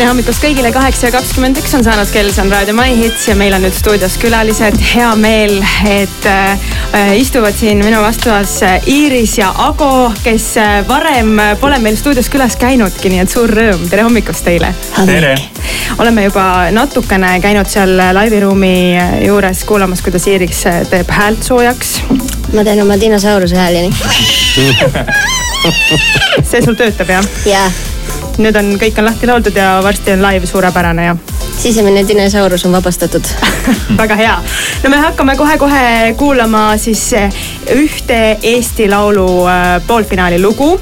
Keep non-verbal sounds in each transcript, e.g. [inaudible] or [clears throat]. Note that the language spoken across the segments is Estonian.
tere hommikust kõigile, kaheksa ja kakskümmend üks on saanud kell, see on Raadio My Hits ja meil on nüüd stuudios külalised. hea meel, et äh, istuvad siin minu vastas äh, Iiris ja Ago, kes äh, varem pole meil stuudios külas käinudki, nii et suur rõõm, tere hommikust teile. tere. oleme juba natukene käinud seal laiviruumi juures kuulamas, kuidas Iiris äh, teeb häält soojaks. ma teen oma dinosauruse hääli [laughs] [laughs] see sul töötab jah? jaa. nüüd on, kõik on lahti lauldud ja varsti on live suurepärane ja sisemine dinosaurus on vabastatud [laughs] väga hea. no me hakkame kohe-kohe kuulama siis ühte Eesti Laulu äh, poolfinaali lugu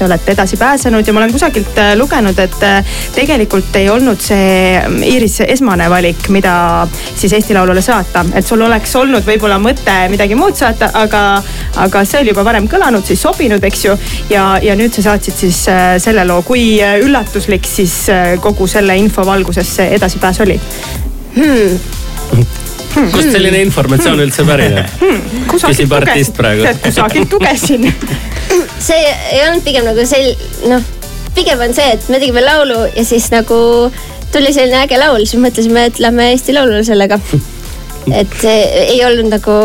te olete edasi pääsenud ja ma olen kusagilt äh, lugenud, et äh, tegelikult ei olnud see mm, Iiris esmane valik, mida siis Eesti Laulule saata. et sul oleks olnud võib-olla mõte midagi muud saata, aga, aga see oli juba varem kõlanud, siis sobinud, eks ju. ja, ja nüüd sa saatsid siis äh, selle loo, kui üllatuslik siis kogu selle info valguses see edasipääs oli hmm.? Hmm. kust selline informatsioon üldse pärineb hmm.? küsib artist praegu. kusagilt lugesin [laughs] see ei olnud pigem nagu sel-, noh, pigem on see, et me tegime laulu ja siis nagu tuli selline äge laul, siis mõtlesime, et lähme Eesti Laulule sellega. [laughs] et ei olnud nagu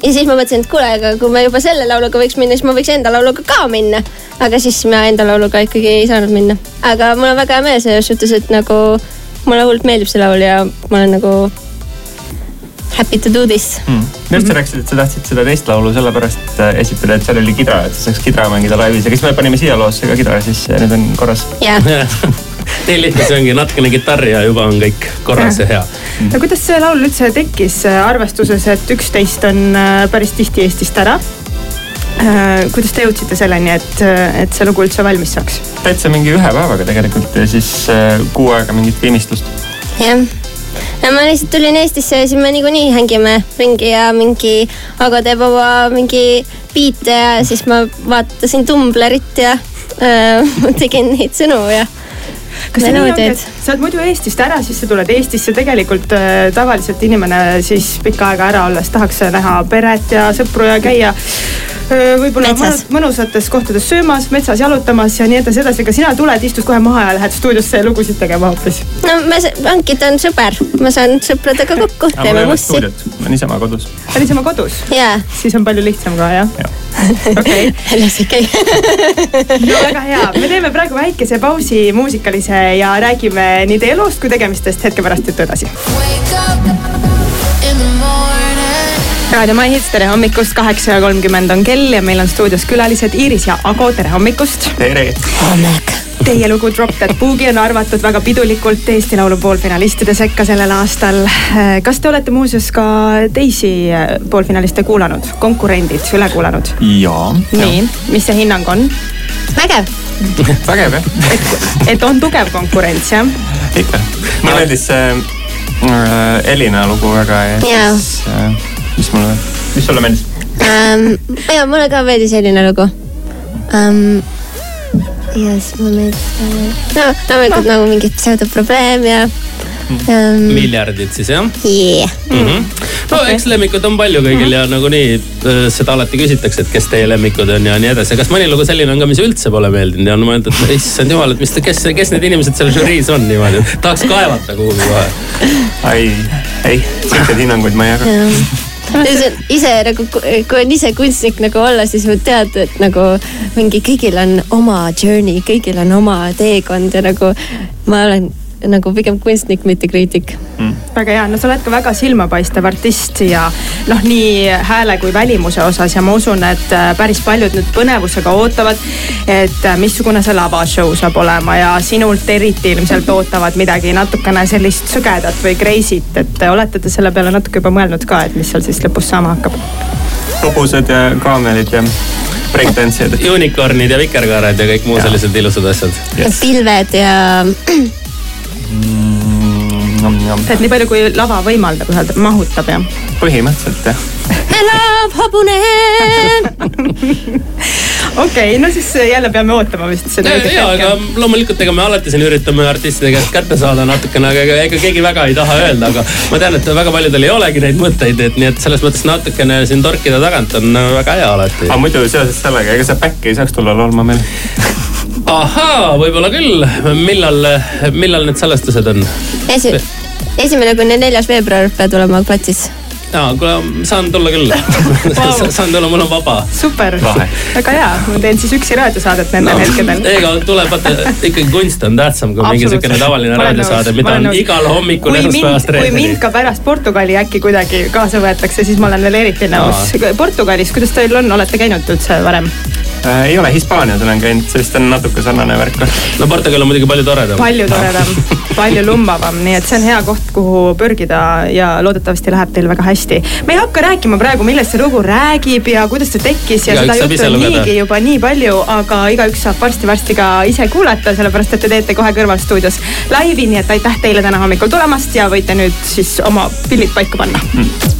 ja siis ma mõtlesin, et kuule, aga kui me juba selle lauluga võiks minna, siis ma võiks enda lauluga ka minna. aga siis ma enda lauluga ikkagi ei saanud minna. aga mul on väga hea meel selles suhtes, et nagu mulle hullult meeldib see laul ja ma olen nagu happy to do this mm.. minu arust sa rääkisid, et sa tahtsid seda teist laulu sellepärast äh, esitada, et seal oli kidra, et sa saaks kidra mängida laivis ja kas me panime siia loosse ka kidra, siis nüüd on korras. nii lihtne [laughs] see ongi, natukene kitarri ja juba on kõik korras ja hea. no kuidas see laul üldse tekkis, äh, arvestuses, et üksteist on äh, päris tihti Eestist ära? kuidas te jõudsite selleni, et, et see lugu üldse valmis saaks? täitsa mingi ühe päevaga tegelikult ja siis kuu aega mingit viimistlust. jah ma lihtsalt tulin Eestisse ja siis me niikuinii hängime ringi ja mingi Ago teeb oma mingi biite ja siis ma vaatasin Tumblerit ja äh, [laughs] tegin neid sõnu ja kas see nii ongi, et sa oled muidu Eestist ära, siis sa tuled Eestisse tegelikult äh, tavaliselt inimene siis pikka aega ära olles tahaks näha peret ja sõpru ja käia võib-olla mõnus, mõnusates kohtades söömas, metsas jalutamas ja nii edasi, edasi. aga sina tuled, istud kohe maha ja lähed stuudiosse lugusid tegema hoopis? no ma, ongi, ta on sõber, ma saan sõpradega [laughs] kokku, teeme mussi. ma olen niisama kodus. ta on niisama kodus? jaa. siis on palju lihtsam ka jah ja.? [laughs] okei. [laughs] las ikka no väga hea, me teeme praegu väikese pausi muusikalise ja räägime nii teie elust kui tegemistest hetke pärast juttu edasi. Raadio My Hits, tere hommikust, kaheksa ja kolmkümmend on kell ja meil on stuudios külalised Iiris ja Ago, tere hommikust. tere. hommik. Teie lugu Drop That Boogie on arvatud väga pidulikult Eesti Laulu poolfinalistide sekka sellel aastal. kas te olete muuseas ka teisi poolfinaliste kuulanud, konkurendid üle kuulanud? jaa. nii, mis see hinnang on? vägev [laughs] vägev jah. et, et on tugev konkurents jah? ikka, mulle meeldis see äh, Elina lugu väga ja siis äh, mis mulle, mis sulle meeldis um,? ja mulle ka meeldis selline lugu um,. ja siis mulle meeldis, no loomulikult no. nagu mingi pseudoprobleem ja um.... miljardid siis jah yeah.? Mm -hmm. no okay. eks lemmikud on palju kõigil ja nagunii äh, seda alati küsitakse, et kes teie lemmikud on ja nii edasi. kas mõni lugu selline on ka, mis üldse pole meeldinud ja on mõeldud, et issand jumal, et mis, kes, kes need inimesed seal žüriis on niimoodi, tahaks kaevata kuhugi kohe. ai, ei, sihukeseid hinnanguid ma ei jaga [laughs] ise nagu, kui on ise kunstnik nagu olla, siis tead, et nagu mingi kõigil on oma journey, kõigil on oma teekond ja nagu ma olen nagu pigem kunstnik, mitte kriitik. Mm.. väga hea, no sa oled ka väga silmapaistev artist ja noh, nii hääle kui välimuse osas ja ma usun, et äh, päris paljud nüüd põnevusega ootavad, et äh, missugune see lavashow saab olema ja sinult eriti ilmselt ootavad midagi natukene sellist sõgedat või crazy't, et olete te selle peale natuke juba mõelnud ka, et mis seal siis lõpus saama hakkab? hobused ja kaamelid ja breakdance'id. Unicornid ja vikerkaared ja kõik muu sellised ilusad asjad. Yes.. pilved ja [clears throat] mm,. et nii palju, kui lava võimaldab, mahutab jah? põhimõtteliselt jah. elav hobune [laughs] okei, no siis jälle peame ootama vist seda õiget ja, aga loomulikult, ega me alati siin üritame artistide käest kätte saada natukene, aga ega, ega keegi väga ei taha öelda, aga ma tean, et väga paljudel ei olegi neid mõtteid, et nii et selles mõttes natukene siin torkida tagant on väga hea alati aga. muidu seoses sellega, ega see back ei saaks tulla laulma meil? [laughs] ahaa, võib-olla küll, millal, millal need salvestused on? esi-, esimene kuni neljas veebruar pead olema platsis. jaa, kuule, saan tulla küll [laughs] saan tulla, mul on vaba. super väga hea, ma teen siis üksi raadiosaadet nendel no. hetkedel. ega tuleb vaata ikkagi kunst on tähtsam kui mingi siukene tavaline raadiosaade, mida on igal hommikul esmaspäevast kui mind reedeni. ka pärast Portugali äkki kuidagi kaasa võetakse, siis ma olen veel eriti nõus. Portugalis, kuidas teil on, olete käinud üldse varem? Äh, ei ole, Hispaanias olen käinud, see vist on natuke sarnane värk. no Portugal on muidugi palju toredam. palju toredam, palju lumbavam, nii et see on hea koht, kuhu pürgida ja loodetavasti läheb teil väga hästi. me ei hakka rääkima praegu, millest see lugu räägib ja kuidas see tekkis ja Igaüks seda juttu on niigi juba nii palju, aga igaüks saab varsti-varsti ka ise kuulata, sellepärast et te teete kohe kõrval stuudios laivi, nii et aitäh teile täna hommikul tulemast ja võite nüüd siis oma pillid paika panna. How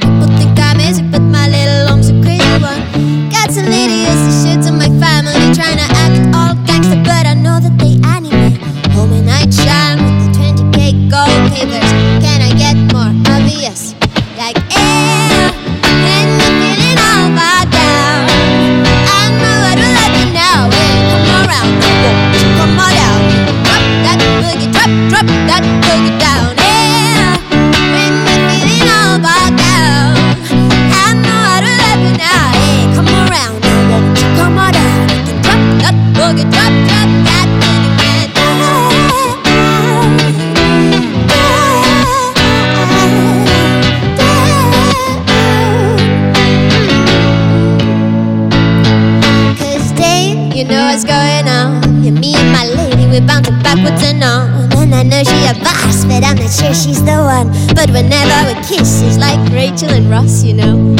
drop that boogie down. One. Whenever we kiss, it's like Rachel and Ross, you know.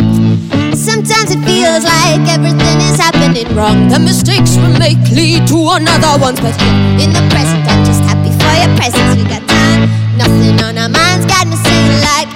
Sometimes it feels like everything is happening wrong. The mistakes we make lead to another ones. But in the present, I'm just happy for your presence. We got time, nothing on our minds. Got me singing like,